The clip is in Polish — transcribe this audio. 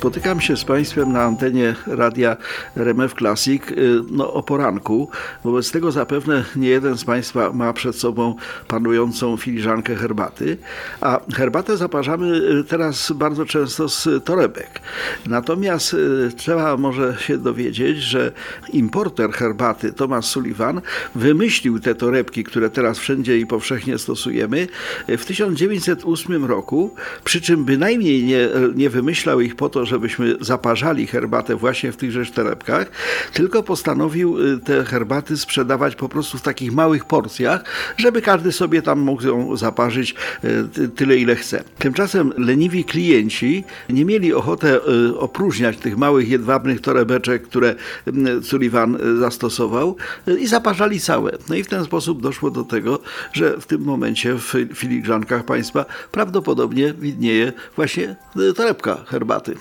Spotykam się z Państwem na antenie radia RMF Classic y, no, o poranku. Wobec tego zapewne nie jeden z Państwa ma przed sobą panującą filiżankę herbaty, a herbatę zaparzamy y, teraz bardzo często z torebek. Natomiast y, trzeba może się dowiedzieć, że importer herbaty Thomas Sullivan wymyślił te torebki, które teraz wszędzie i powszechnie stosujemy w 1908 roku, przy czym bynajmniej nie, nie wymyślał ich po to, żebyśmy zaparzali herbatę właśnie w tychże torebkach, tylko postanowił y, te herbaty sprzedawać po prostu w takich małych porcjach, żeby każdy sobie tam mógł ją zaparzyć y, tyle, ile chce. Tymczasem leniwi klienci nie mieli ochotę y, opróżniać tych małych, jedwabnych torebeczek, które Sullivan zastosował i zaparzali całe. No i w ten sposób doszło do tego, że w tym momencie w filigrankach państwa prawdopodobnie widnieje właśnie torebka herbaty.